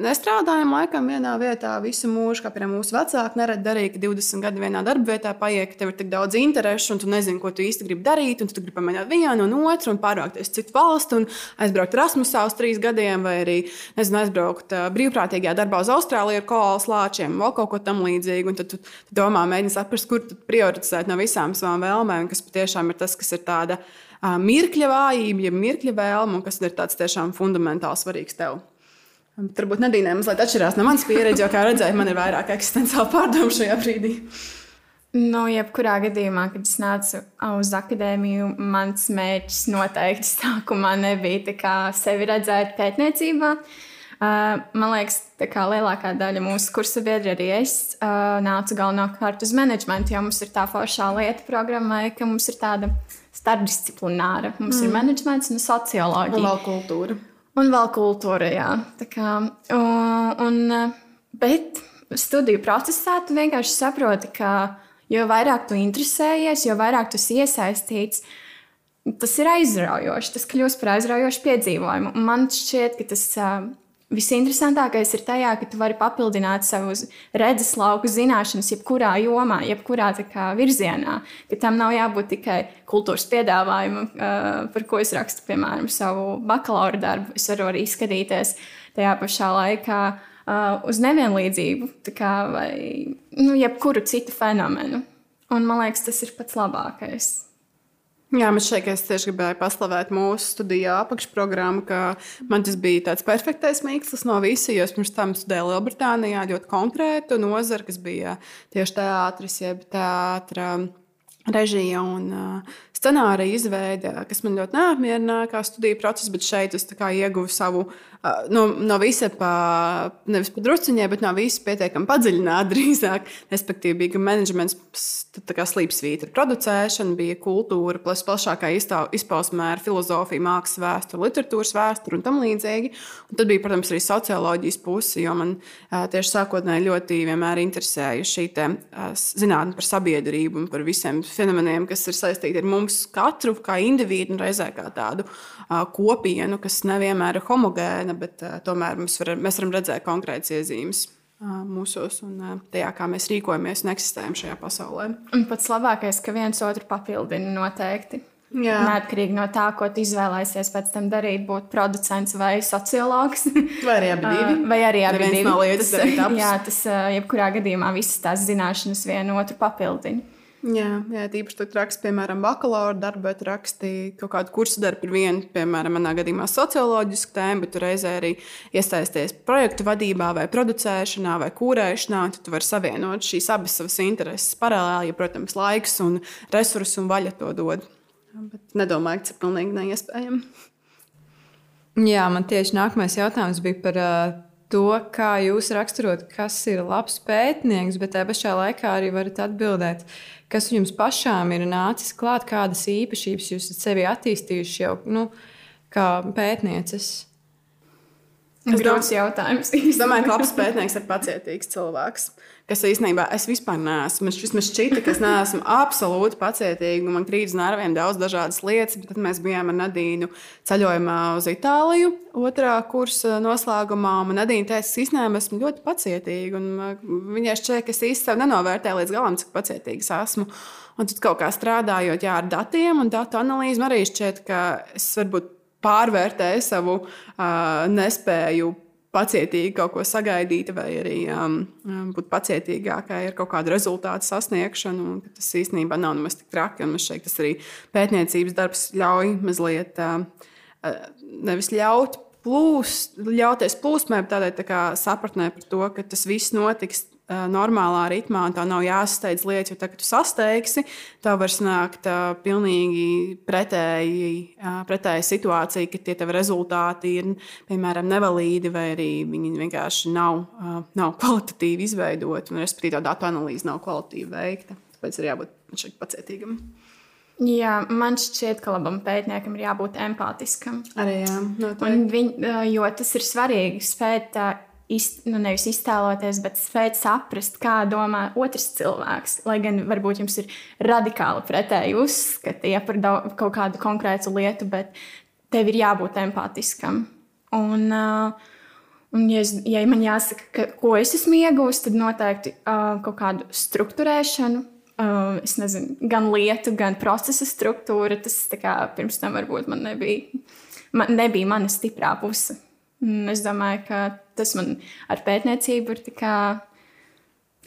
nestrādājam laikam vienā vietā visu mūžu, kā piemēram mūsu vecāki nerad darīja, ka 20 gadi vienā darba vietā paiet, ka tev ir tik daudz interešu, un tu nezini, ko tu īsti gribi darīt, un tu gribi pamēģināt vienu un otru, un pārvākties citu valstu, un aizbraukt Erasmusā uz trīs gadiem, vai arī nezinu, aizbraukt brīvprātīgajā darbā uz Austrāliju ar kolas lāčiem, vēl kaut ko tam līdzīgu. Tad tu, tu domā, mēģini saprast, kur prioritizēt no visām savām vēlmēm, kas patiešām ir tas, kas ir tāda mirkļa vājība, ja mirkļa vēlme, kas ir tāds tiešām fundamentāli svarīgs tev. Varbūt Nadīnē mazliet atšķirās no manas pieredzes, jo, kā redzēju, man ir vairāk eksistenciāli pārdomu šajā brīdī. Nu, jebkurā gadījumā, kad es nācu uz akadēmiju, mans mērķis noteikti sākumā nebija sevi redzēt pētniecībā. Uh, man liekas, ka lielākā daļa mūsu kursa biedri arī es uh, nācu galvenokārt uz menedžmentu, jo mums ir tā foršā lieta programmai, ka mums ir tāda starpdisciplināra. Mums mm. ir menedžments un socioloģija. Un vēl kultūra. Un vēl kultūra, jā. Tā kā, un, bet studiju procesā tu vienkārši saproti, ka jo vairāk tu interesējies, jo vairāk tu iesaistīts, tas ir aizraujoši. Tas kļūst par aizraujošu piedzīvojumu. Un man šķiet, ka tas Visinteresantākais ir tajā, ka tu vari papildināt savus redzeslauku zināšanas, jebkurā jomā, jebkurā kā, virzienā. Ka tam nav jābūt tikai kultūras piedāvājumam, par ko es rakstu, piemēram, savu bakalaura darbu. Es varu arī skatīties tajā pašā laikā uz nevienlīdzību, kā, vai nu, jebkuru citu fenomenu. Un man liekas, tas ir pats labākais. Jā, man šeit tieši gribēju paslavēt mūsu studiju apakšprogrammu, ka man tas bija tāds perfektais mīkslis no visa, jo es pirms tam studēju Lielbritānijā ļoti konkrētu nozari, kas bija tieši teātris, jeb teātra režija un uh, scenārija izveide, kas man ļoti neapmierināja kā studiju process, bet šeit es ieguvu savu no, no visa pa, nevis pa drusciņai, bet no visa pietiekami padziļināta drīzāk. Respektīvi, bija menedžments, kā slīpsvītra producēšana, bija kultūra, plus plašākā izpausmē ar filozofiju, mākslas vēsturi, literatūras vēsturi un tam līdzīgi. Un tad bija, protams, arī socioloģijas puse, jo man tieši sākotnēji ļoti vienmēr interesēja šī te, zinātne par sabiedrību un par visiem fenomeniem, kas ir saistīti ar mums katru kā individu un reizē kā tādu kopienu, kas nevienmēr ir homogēna bet uh, tomēr var, mēs varam redzēt konkrētas iezīmes. Uh, mūsos un uh, tajā, kā mēs rīkojamies un eksistējam šajā pasaulē. Un pats labākais, ka viens otru papildina noteikti. Jā. Neatkarīgi no tā, ko tu izvēlēsies pēc tam darīt, būt producents vai sociologs. Vai arī abi divi. Vai arī abi divi. No lietas, tas, jā, tas jebkurā gadījumā visas tās zināšanas vienu otru papildina. Jā, jā tīpaši tur raksta, piemēram, bakalaura darbu, bet rakstīja kaut kādu kursu darbu par vienu, piemēram, manā gadījumā socioloģisku tēmu, bet reizē arī iesaisties projektu vadībā, vai producēšanā, vai kūrēšanā. Tad tu vari savienot šīs abas savas intereses paralēli, ja, protams, laiks un resursi un vaļa to dod. Bet nedomāju, ka tas ir pilnīgi neiespējami. Jā, man tieši nākamais jautājums bija par uh, to, kā jūs raksturot, kas ir labs pētnieks, bet tajā pašā laikā arī varat atbildēt, kas jums pašām ir nācis klāt, kādas īpašības jūs esat sevi attīstījuši jau nu, kā pētnieces? Ir grūts jautājums. Es domāju, ka labs pētnieks ir pacietīgs cilvēks kas īstenībā es vispār neesmu. Es vismaz šķita, ka es neesmu absolūti pacietīga. Man krīt uz nerviem daudz dažādas lietas, bet tad mēs bijām ar Nadīnu ceļojumā uz Itāliju, otrā kursa noslēgumā. Man Nadīna teica, es īstenībā esmu ļoti pacietīga. Viņai šķiet, ka es īstenībā nenovērtēju līdz galam, cik pacietīgs esmu. Un tad kaut kā strādājot jā, ar datiem un datu analīzi, man arī šķiet, ka es varbūt pārvērtē savu uh, nespēju pacietīgi kaut ko sagaidīt, vai arī um, būt pacietīgākai ar kaut kādu rezultātu sasniegšanu. Tas īstenībā nav nemaz tik traki. Man šeit tas arī pētniecības darbs ļauj mazliet uh, nevis ļaut plūst, ļauties plūsmai, tādai tā sapratnē par to, ka tas viss notiks normālā ritmā, un tā nav jāsasteidz lietas, jo tagad tu sasteigsi, tā var nākt uh, pilnīgi pretēji, uh, pretēji situācija, ka tie tavi rezultāti ir, piemēram, nevalīdi, vai arī viņi vienkārši nav, uh, nav kvalitatīvi izveidoti, un respektīvi tā datu analīze nav kvalitatīvi veikta. Tāpēc ir jābūt pacietīgam. Jā, man šķiet, ka labam pētniekam ir jābūt empātiskam. Arī jā, noteikti. Viņ, jo tas ir svarīgi spēt iz, nu, nevis iztēloties, bet spēt saprast, kā domā otrs cilvēks. Lai gan varbūt jums ir radikāli pretēji uzskati ja, par daudz, kaut kādu konkrētu lietu, bet tev ir jābūt empātiskam. Un, uh, un ja, es, ja man jāsaka, ka, ko es esmu iegūmis, tad noteikti uh, kaut kādu struktūrēšanu. Uh, es nezinu, gan lietu, gan procesa struktūra. Tas kā, pirms tam varbūt man nebija, man nebija mana stiprā puse. Es domāju, ka tas man ar pētniecību ir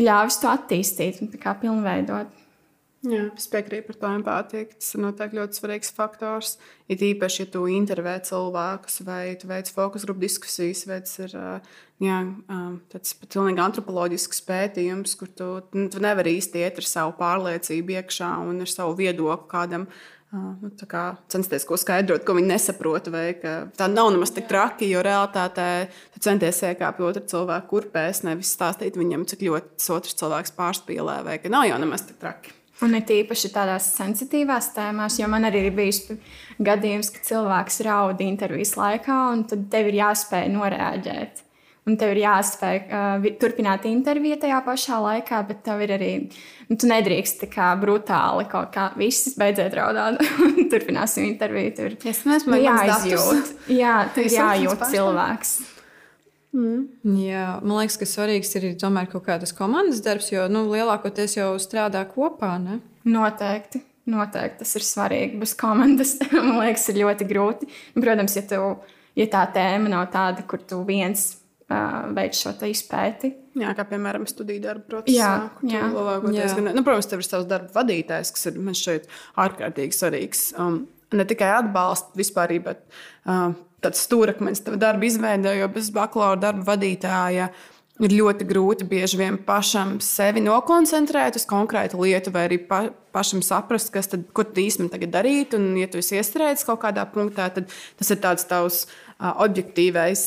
ļāvis to attīstīt un pilnveidot. Jā, es piekrītu par to empātiju. Tas ir noteikti ļoti svarīgs faktors. Ir īpaši, ja tu intervē cilvēkus vai tu veic fokus grupu diskusijas, vai tas ir jā, tāds pilnīgi antropoloģisks pētījums, kur tu, tu nevari īsti iet ar savu pārliecību iekšā un ar savu viedokli kādam Nu, censties ko skaidrot, ko viņi nesaprot. Tā nav nemaz tik traki, jo realtātē tu centies iekāpt otru cilvēku kurpēs, nevis stāstīt viņam, cik ļoti tas otrs cilvēks pārspīlē, vai ka nav jau nemaz tik traki. Un ir tīpaši tādās sensitīvās tēmās, jo man arī ir bijis gadījums, ka cilvēks raud intervijas laikā, un tad tev ir jāspēj noreaģēt. Un tev ir jāspēj uh, turpināt interviju tajā pašā laikā, bet tev ir arī, nu, tu nedrīkst tā kā brutāli kaut kā viss beidziet raudāt. Turpināsim interviju. Tur es nezinu, jāizjūt. Jā, tur jājūt cilvēks. Mm. Jā, man liekas, ka svarīgs ir tomēr kaut kādas komandas darbs, jo nu, lielākoties jau strādā kopā. Ne? Noteikti. Noteikti tas ir svarīgi. Bez komandas man liekas, ir ļoti grūti. Protams, ja, tu, ja tā tēma nav tāda, kur tu viens veids šo izpēti. Jā, kā piemēram studiju darbu procesā. Jā, jā. Gan, nu, protams, tev ir savs darba vadītājs, kas ir man šeit ārkārtīgi svarīgs. Um, ne tikai atbalsts vispār, bet uh, tāds stūrakmeņš tev darba izveidē, jo bez bakalaura darba vadītāja. Ir ļoti grūti bieži vien pašam sevi nokoncentrēt uz konkrētu lietu, vai arī pa, pašam saprast, kas tad, tu īstenībā darīt. Un, ja tu esi iestrēdzis kaut kādā punktā, tad tas ir tāds tavs uh, objektīvais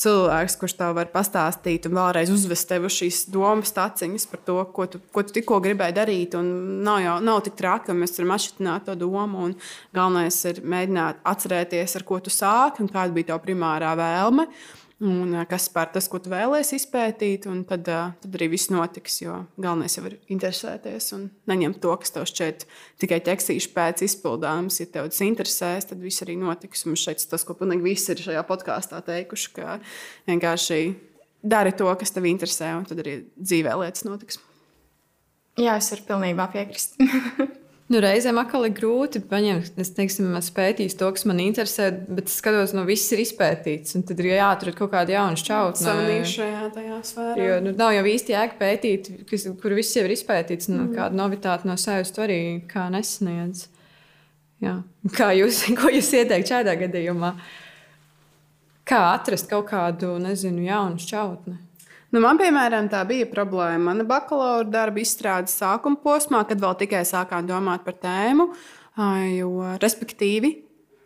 cilvēks, kurš tev var pastāstīt un vēlreiz uzvest tev šīs domas, taciņas par to, ko tu, ko tu tikko gribēji darīt. Nav jau nav tik traki, ka mēs varam atšķirt to domu. Galvenais ir mēģināt atcerēties, ar ko tu sāki un kāda bija tava primārā vēlme. Uh, un kas par tas, ko tu vēlēsies izpētīt. Tad, tad arī viss notiks. Jo galvenais jau ir interesēties un neņemt to, kas tev šķiet tikai tekstīšu pēc izpildāms. Ja tev tas interesēs, tad viss arī notiks. Un šeit tas, ko pilnīgi visi ir šajā podkāstā teikuši, ka vienkārši dari to, kas tev interesē, un tad arī dzīvē lietas notiks. Jā, es varu pilnībā piekrist. Nu, reizēm atkal ir grūti paņemt, es teiksim, pētīt to, kas man interesē, bet es skatos, no viss ir izpētīts. Tad ir jāatrod kaut kāda jauna šķautne. Savienīšajā tajā sfērā. Jo nu, nav jau īsti jēga pētīt, kas, kur viss jau ir izpētīts. Nu, mm. Kāda novitāte no sevis tu arī kā nesniedz. Jā. Kā jūs, ko jūs ieteikt šādā gadījumā? Kā atrast kaut kādu, nezinu, jaunu šķautni? Nu, man, piemēram, tā bija problēma. Mana bakalaura darba izstrādes sākuma posmā, kad vēl tikai sākām domāt par tēmu, jo, respektīvi,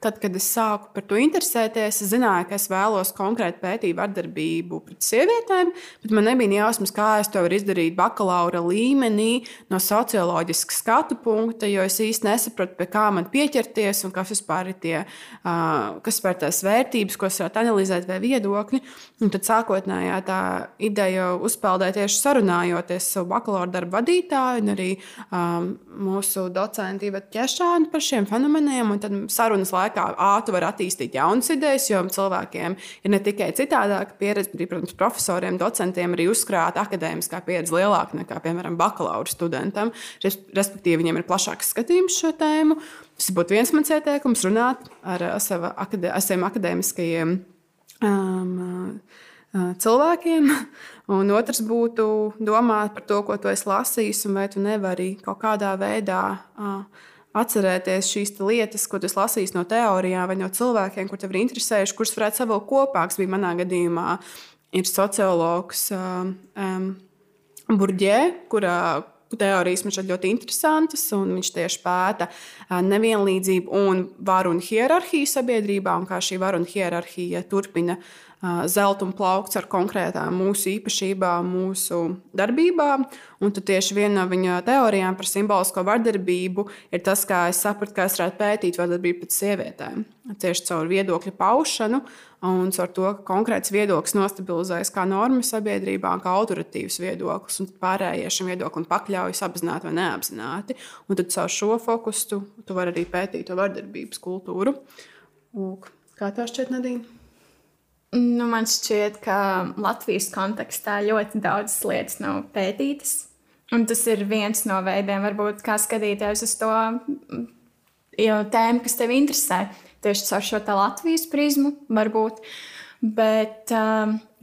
Tad, kad es sāku par to interesēties, es zināju, ka es vēlos konkrēti pētīt vardarbību pret sievietēm, bet man nebija jausmas, kā es to varu izdarīt bakalaura līmenī, no socioloģiska skatu punkta, jo es īsti nesapratu, pie kā man pieķerties un kas vispār ir tie, kas ir tās vērtības, ko es varētu analizēt, vai viedokļi. Un tad sākotnējā tā ideja uzpeldēja tieši sarunājoties savu bakalaura darbu vadītāju un arī um, mūsu docentu Ivetu Ķešānu par šiem fenomeniem. Un tad sarunas laikā laikā ātri var attīstīt jaunas idejas, jo cilvēkiem ir ne tikai citādāka pieredze, bet, protams, profesoriem, docentiem arī uzkrāta akadēmiskā pieredze lielāka nekā, piemēram, bakalaura studentam. Respektīvi, viņiem ir plašāks skatījums šo tēmu. Tas būtu viens mans ieteikums - runāt ar, ar, akadē, ar saviem akadēmiskajiem. Um, cilvēkiem, un otrs būtu domāt par to, ko tu esi lasījis, un vai tu nevari kaut kādā veidā atcerēties šīs lietas, ko tu esi lasījis no teorijām vai no cilvēkiem, kur tev ir interesējuši, kurus varētu savilkt kopā. Tas bija manā gadījumā, ir sociologs um, Burģē, kurā teorijas man šķiet ļoti interesantas, un viņš tieši pēta nevienlīdzību un varu un hierarhiju sabiedrībā, un kā šī varu un hierarhija turpina uh, zelta plaukts ar konkrētām mūsu īpašībām, mūsu darbībām. Un tieši viena no viņa teorijām par simbolisko vardarbību ir tas, kā es sapratu, kā es varētu pētīt vardarbību pret sievietēm. Tieši caur viedokļu paušanu un caur to, ka konkrēts viedoklis nostabilizējas kā norma sabiedrībā, kā autoritīvs viedoklis, un pārējie šim viedoklim pakļaujas apzināti vai neapzināti. Un tad caur šo fokusu tu, tu vari arī pētīt to vardarbības kultūru. Lūk, kā tā šķiet, Nadīna? Nu, man šķiet, ka Latvijas kontekstā ļoti daudzas lietas nav pētītas. Un tas ir viens no veidiem, varbūt, kā skatīties uz to tēmu, kas tev interesē. Tieši caur šo Latvijas prizmu, varbūt. Bet,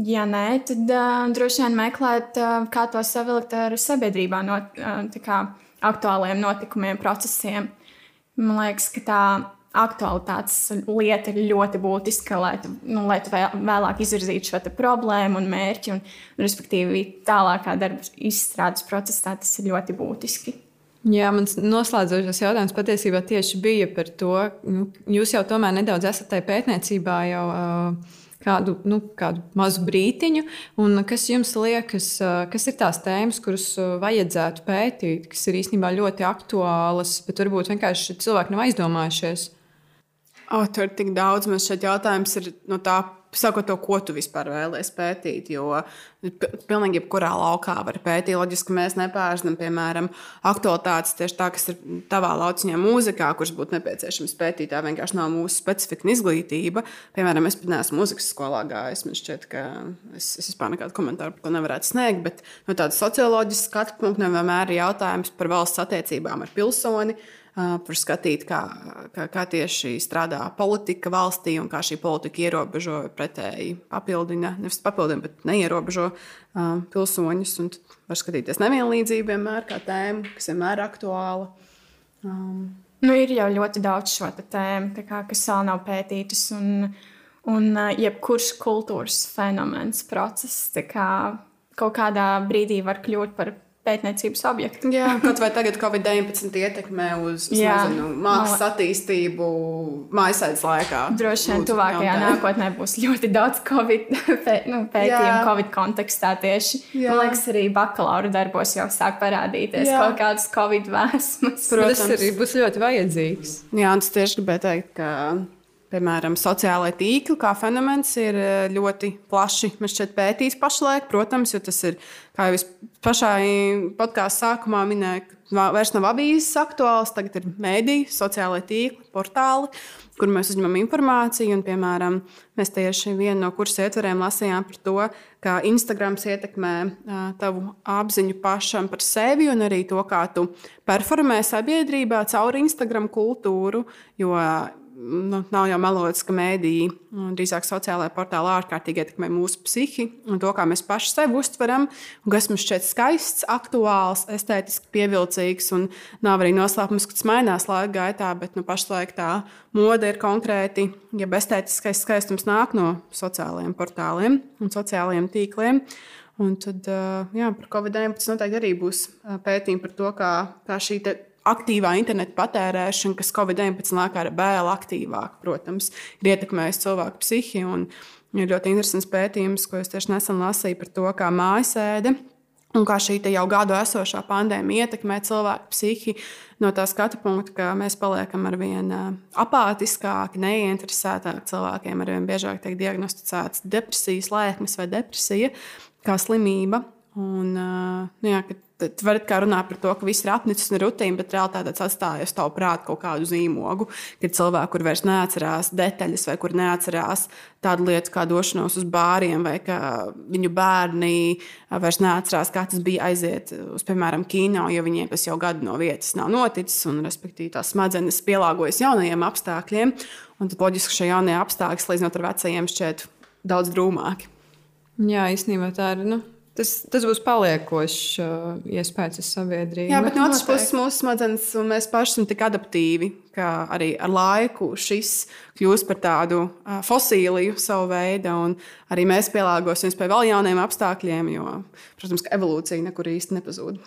ja nē, tad droši vien meklēt, kā to savilkt ar sabiedrībā, no kā, aktuāliem notikumiem, procesiem. Man liekas, ka tā aktualitātes lieta ir ļoti būtiska, lai tu, nu, lai tu vēlāk izvirzītu šo problēmu un mērķi, un, respektīvi, tālākā darba izstrādes procesā tas ir ļoti būtiski. Jā, mans noslēdzošais jautājums patiesībā tieši bija par to, nu, jūs jau tomēr nedaudz esat tajā pētniecībā jau. Uh, kādu, nu, kādu mazu brītiņu. Kas jums liekas, kas ir tās tēmas, kuras vajadzētu pētīt, kas ir īstenībā ļoti aktuālas, bet varbūt vienkārši cilvēki nav aizdomājušies? Oh, tur ir tik daudz. Man šeit jautājums ir no tā, sakot to, ko tu vispār vēlēsies pētīt. Jo pilnīgi jebkurā laukā var pētīt. Loģiski, mēs nepārzinām, piemēram, aktualitātes tieši tā, kas ir tavā lauciņā, mūzikā, kuras būtu nepieciešams pētīt. Tā vienkārši nav mūsu specifika izglītība. Piemēram, es pat neesmu mūzikas skolā gājis. Man šķiet, ka es, es vispār nekādu komentāru par to nevarētu sniegt. Bet no tāda socioloģiska skatu punkta vienmēr ir jautājums par valsts attiecībām ar pilsoni par skatīt, kā, kā, kā tieši strādā politika valstī un kā šī politika ierobežo pretēji papildina, nevis papildina, bet neierobežo um, pilsoņus. Un var skatīties nevienlīdzību vienmēr kā tēmu, kas vienmēr ir aktuāla. Um. Nu, ir jau ļoti daudz šo tēmu, kā, kas vēl nav pētītas. Un, un jebkurš kultūras fenomens, process, kā kaut kādā brīdī var kļūt par pētniecības objektu. Jā, kaut vai tagad Covid-19 ietekmē uz nezinu, mākslas no. attīstību mājasaidas laikā. Droši vien tuvākajā nākotnē būs ļoti daudz COVID pē, nu, pētījumu Jā. Covid kontekstā tieši. Jā. Man liekas, arī bakalaura darbos jau sāk parādīties Jā. kaut kādas Covid vēsmas. Protams, tas arī būs ļoti vajadzīgs. Jā, un es tieši gribēju teikt, ka Piemēram, sociālai tīkli kā fenomens ir eh, ļoti plaši pētīts pašlaik. Protams, jo tas ir, kā jau es pašā podkāstu sākumā minēju, vairs nav avīzes aktuāls, tagad ir mēdīji, sociālai tīkli, portāli, kur mēs uzņemam informāciju. Un, piemēram, mēs tieši vienu no kursu ietveriem lasījām par to, kā Instagrams ietekmē tavu apziņu pašam par sevi un arī to, kā tu performē sabiedrībā caur Instagram kultūru. Jo nu, nav jau melots, ka mēdīji, drīzāk sociālajā portālā, ārkārtīgi ietekmē mūsu psihi un to, kā mēs paši sevi uztveram. Kas mums šķiet skaists, aktuāls, estētiski pievilcīgs, un nav arī noslēpums, ka tas mainās laika gaitā, bet nu, pašlaik tā mode ir konkrēti, ja estētiskais skaistums nāk no sociālajiem portāliem un sociālajiem tīkliem. Un tad jā, par Covid-19 noteikti arī būs pētījumi par to, kā, kā šī aktīvā interneta patērēšana, kas Covid-19 laikā ir vēl aktīvāka, protams, ir ietekmējusi cilvēku psihi. Ir ļoti interesants pētījums, ko es tieši nesen lasīju par to, kā mājasēde un kā šī jau gadu esošā pandēmija ietekmē cilvēku psihi no tā skatu punkta, ka mēs paliekam ar vien apātiskāki, neinteresētāki cilvēkiem, ar vien biežāk tiek diagnosticēts depresijas lēkmes vai depresija kā slimība. Un, nu jā, Tad varat kā runāt par to, ka viss ir apnicis un rutīna, bet realitātē tas atstāja uz tavu prātu kaut kādu zīmogu. Ir cilvēki, kur vairs neatcerās detaļas, vai kur neatcerās tādu lietu kā došanos uz bāriem, vai ka viņu bērni vairs neatcerās, kā tas bija aiziet uz, piemēram, kino, jo viņiem tas jau gadu no vietas nav noticis, un respektīvi tās smadzenes pielāgojas jaunajiem apstākļiem. Un tad loģiski, šie jaunie apstākļi, salīdzinot ar vecajiem, šķiet daudz drūmāki. Jā, īstenībā tā ir. Nu, Tas, tas būs paliekošs uh, iespējas uz sabiedrību. Jā, bet no otras puses, mūsu smadzenes un mēs paši esam tik adaptīvi, ka arī ar laiku šis kļūs par tādu uh, fosīliju savu veidu, un arī mēs pielāgosimies pie vēl jauniem apstākļiem, jo, protams, ka evolūcija nekur īsti nepazūd.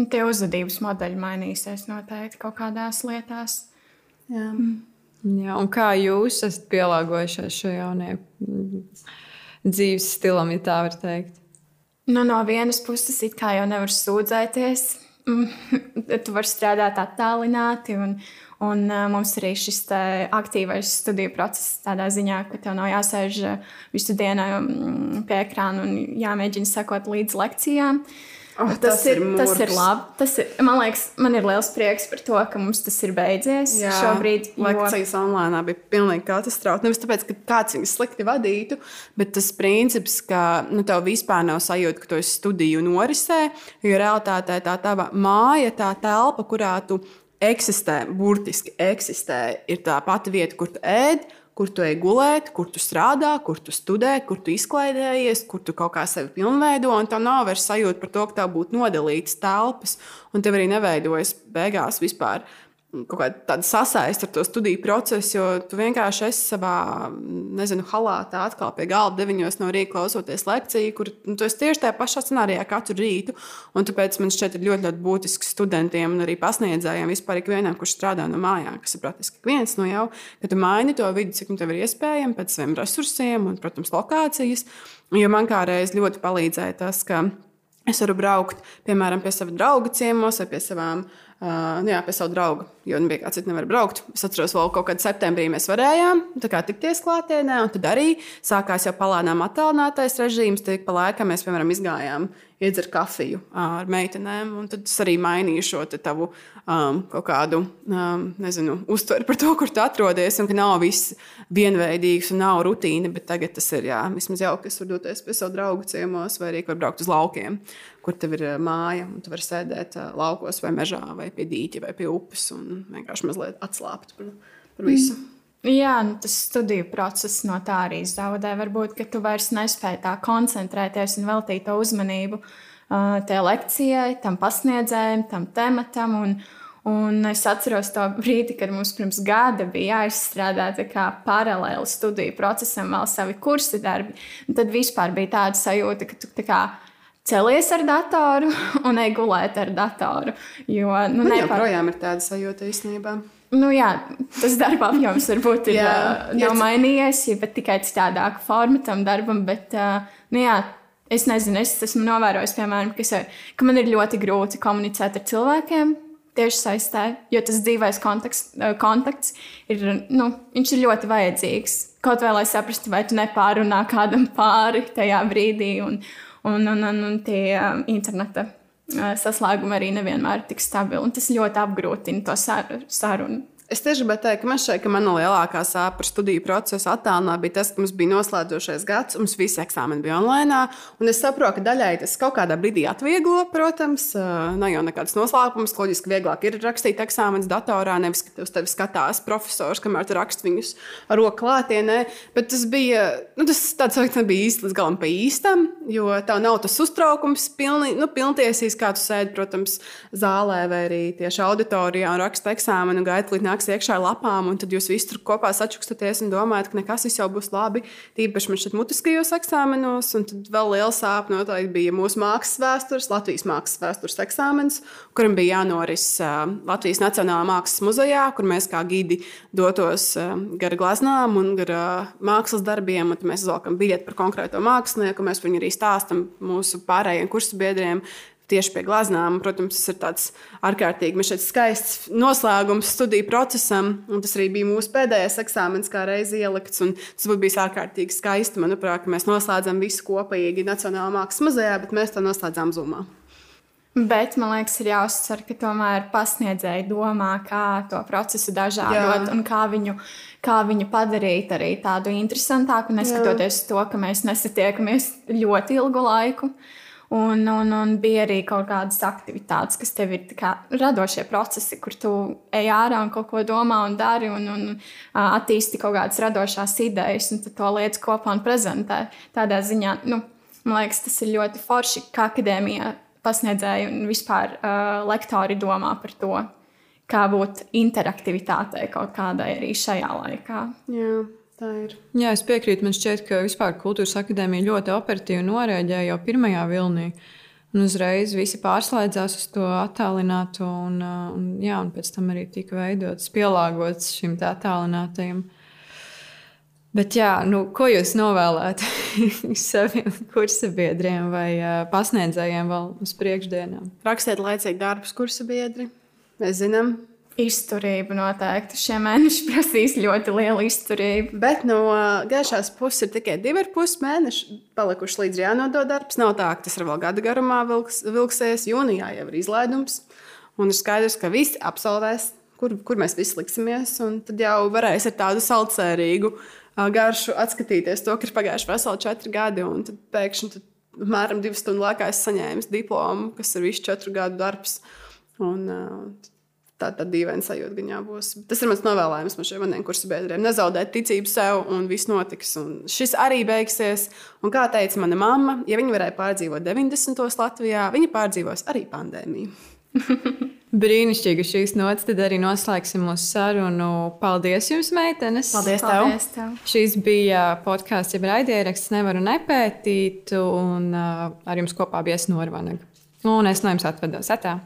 Tie uzvedības modeļi mainīsies noteikti kaut kādās lietās. Jā. Mm. Jā, un kā jūs esat pielāgojušies šai jaunajai mm, dzīves stilam, ja tā var teikt? Nu, no vienas puses, it kā jau nevar sūdzēties. tu vari strādāt attālināti, un, un mums arī šis aktīvais studiju process tādā ziņā, ka tev nav jāsēž visu dienu pie ekrāna un jāmēģina sekot līdz lekcijām. Uh, Oh, tas, tas, ir, ir tas ir labi. Tas ir, man liekas, man ir liels prieks par to, ka mums tas ir beidzies. Jā, šobrīd jo... lekcijas online bija pilnīgi katastrofa. Nevis tāpēc, ka kāds viņus slikti vadītu, bet tas princips, ka nu, tev vispār nav sajūta, ka tu esi studiju norisē, jo realitātē tā tava māja, tā telpa, kurā tu eksistē, burtiski eksistē, ir tā pati vieta, kur tu ēd kur tu ej gulēt, kur tu strādā, kur tu studē, kur tu izklaidējies, kur tu kaut kā sevi pilnveido. Un tev nav vairs sajūta par to, ka tev būtu nodalītas telpas, un tev arī neveidojas beigās vispār kaut kāda sasaiste ar to studiju procesu, jo tu vienkārši esi savā, nezinu, halātā atkal pie galda deviņos no rīta klausoties lekciju, kur nu, tu esi tieši tajā pašā scenārijā katru rītu. Un tāpēc man šķiet ļoti, ļoti būtiski studentiem un arī pasniedzējiem vispār ikvienam, kurš strādā no mājām, kas ir praktiski viens no jau, ka tu maini to vidi, cik nu tev ir iespējams pēc saviem resursiem un, protams, lokācijas. Jo man kādreiz ļoti palīdzēja tas, ka es varu braukt, piemēram, pie sava drauga ciemos vai pie savām Uh, nu jā, pie savu draugu, jo nu, kāds cits nevar braukt. Es atceros, vēl kaut kad septembrī mēs varējām tikties klātienē, un tad arī sākās jau palānām attālinātais režīms. Tik pa laikam mēs, piemēram, izgājām iedzert kafiju ar meitenēm. Tad es arī mainīju šo tavu um, kaut kādu um, nezinu, uztveri par to, kur tu atrodies. Un ka nav viss vienveidīgs un nav rutīna, bet tagad tas ir jā, vismaz jauki, kas var doties pie savu draugu ciemos vai arī var braukt uz laukiem, kur tev ir māja un tu vari sēdēt laukos vai mežā vai pie dīķa vai pie upes un vienkārši mazliet atslābt par, par visu. Mm. Jā, nu, tas studiju process no tā arī zaudē. Varbūt, ka tu vairs nespēji tā koncentrēties un veltīt to uzmanību uh, tajā lekcijai, tam pasniedzējiem, tam tematam. Un, un es atceros to brīdi, kad mums pirms gada bija jāizstrādā paralēli studiju procesam, vēl savi kursi darbi. Un tad vispār bija tāda sajūta, ka tu tā kā celies ar datoru un ej gulēt ar datoru. Jo, nu, Man nepār... joprojām ir tāda sajūta īstenībā. Nu, jā, tas darba apjoms varbūt ir, jā, nav mainījies, pat tikai citādāka forma tam darbam. Bet, nu, jā, es nezinu, es esmu novērojis, piemēram, ka, es, ka man ir ļoti grūti komunicēt ar cilvēkiem. Tieši saistē, jo tas dzīvais konteksts, kontakts ir, nu, ir ļoti vajadzīgs. Kaut vai lai saprastu, vai tu nepārunā kādam pāri tajā brīdī, un, un, un, un, un tie interneta saslēgumi arī nevienmēr ir tik stabili. Tas ļoti apgrūtina to sarunu. Es tieši gribēju teikt, ka man šeit, ka mana lielākā sāpe par studiju procesu attālinā bija tas, ka mums bija noslēdzošais gads, mums visi eksāmeni bija online. Es saprotu, ka daļai tas kaut kādā brīdī atvieglo, protams, nav jau nekāds noslēpums. Loģiski, vieglāk ir rakstīt eksāmenus datorā, nevis ka uz tevi skatās profesors, kamēr tu raksti viņus ar roku klātienē. Bet tas bija, nu, tas tāds veids nebija īsti līdz galam pa īstam, jo tā nav tas uztraukums, pilni, nu, pilntiesīs, kā tu sēdi, protams, zālē vai arī tieši auditorijā un raksta eksāmenu un gaidi līdz nākamajam nāks iekšā ar lapām, un tad jūs visi tur kopā sačukstaties un domājat, ka nekas jau būs labi. Tīpaši man šeit mutiskajos eksāmenos, un tad vēl liela sāpe noteikti bija mūsu mākslas vēstures, Latvijas mākslas vēstures eksāmenis, kuram bija jānoris Latvijas Nacionālā mākslas muzejā, kur mēs kā gidi dotos gar glaznām un gar mākslas darbiem, un mēs izvelkam biļeti par konkrēto mākslinieku, mēs viņu arī stāstam mūsu pārējiem kursu biedriem tieši pie glaznām. Protams, tas ir tāds ārkārtīgi skaists noslēgums studiju procesam, un tas arī bija mūsu pēdējais eksāmenis, kā reizi ielikts. Tas būtu bijis ārkārtīgi skaisti, manuprāt, mēs noslēdzam visu kopīgi Nacionālajā mākslas muzejā, bet mēs to noslēdzām Zumā. Bet man liekas, ir jāuzsver, ka tomēr pasniedzēji domā, kā to procesu dažādot Jā. un kā viņu, kā viņu padarīt arī tādu interesantāku, neskatoties uz to, ka mēs nesatiekamies ļoti ilgu laiku. Un, un, un bija arī kaut kādas aktivitātes, kas tev ir kā radošie procesi, kur tu ej ārā un kaut ko domā un dari un, un attīsti kaut kādas radošās idejas, un to lietas kopā un prezentē. Tādā ziņā, nu, man liekas, tas ir ļoti forši, kā akadēmijā pasniedzēji un vispār uh, lektori domā par to, kā būt interaktivitātei kaut kādai arī šajā laikā. Jā, tā ir. Jā, es piekrītu. Man šķiet, ka vispār kultūras akadēmija ļoti operatīvi norēģēja jau pirmajā vilnī. Un uzreiz visi pārslēdzās uz to attālināto, un, uh, un, jā, un pēc tam arī tika veidots, pielāgots šim tā attālinātajam. Bet, jā, nu, ko jūs novēlētu saviem kursabiedriem vai uh, pasniedzējiem vēl uz priekšdienām? Rakstiet laicīgi darbus, kursa biedri. Mēs zinām, Izturība noteikti. Šie mēneši prasīs ļoti lielu izturību. Bet no gaišās puses ir tikai divi ar pus mēneši palikuši līdz jānodod darbs. Nav tā, ka tas ir vēl gada garumā vilks, vilksies. Jūnijā jau ir izlaidums. Un ir skaidrs, ka visi absolvēs, kur, kur mēs visi liksimies. Tad jau varēs ar tādu saldsērīgu uh, garšu atskatīties to, ka ir pagājuši veseli četri gadi. Un tad pēkšņi tad, apmēram divu stundu laikā es saņēmu diplomu, kas ir visu četru gadu darbs. Un, uh, Tā tad dīvaina sajūta gan jābūs. Tas ir mans novēlējums man šiem maniem kursu biedriem. Nezaudēt ticību sev, un viss notiks. Un šis arī beigsies. Un kā teica mana mamma, ja viņi varēja pārdzīvot 90. Latvijā, viņi pārdzīvos arī pandēmiju. Brīnišķīgi šīs nots, tad arī noslēgsim mūsu sarunu. Paldies jums, meitenes! Paldies tev! Paldies tev! Šīs bija podkāsts, jeb raidieraksts, nevaru nepētīt, un uh, ar jums kopā bija Snorvanaga. Un es no jums atvedos. Atā.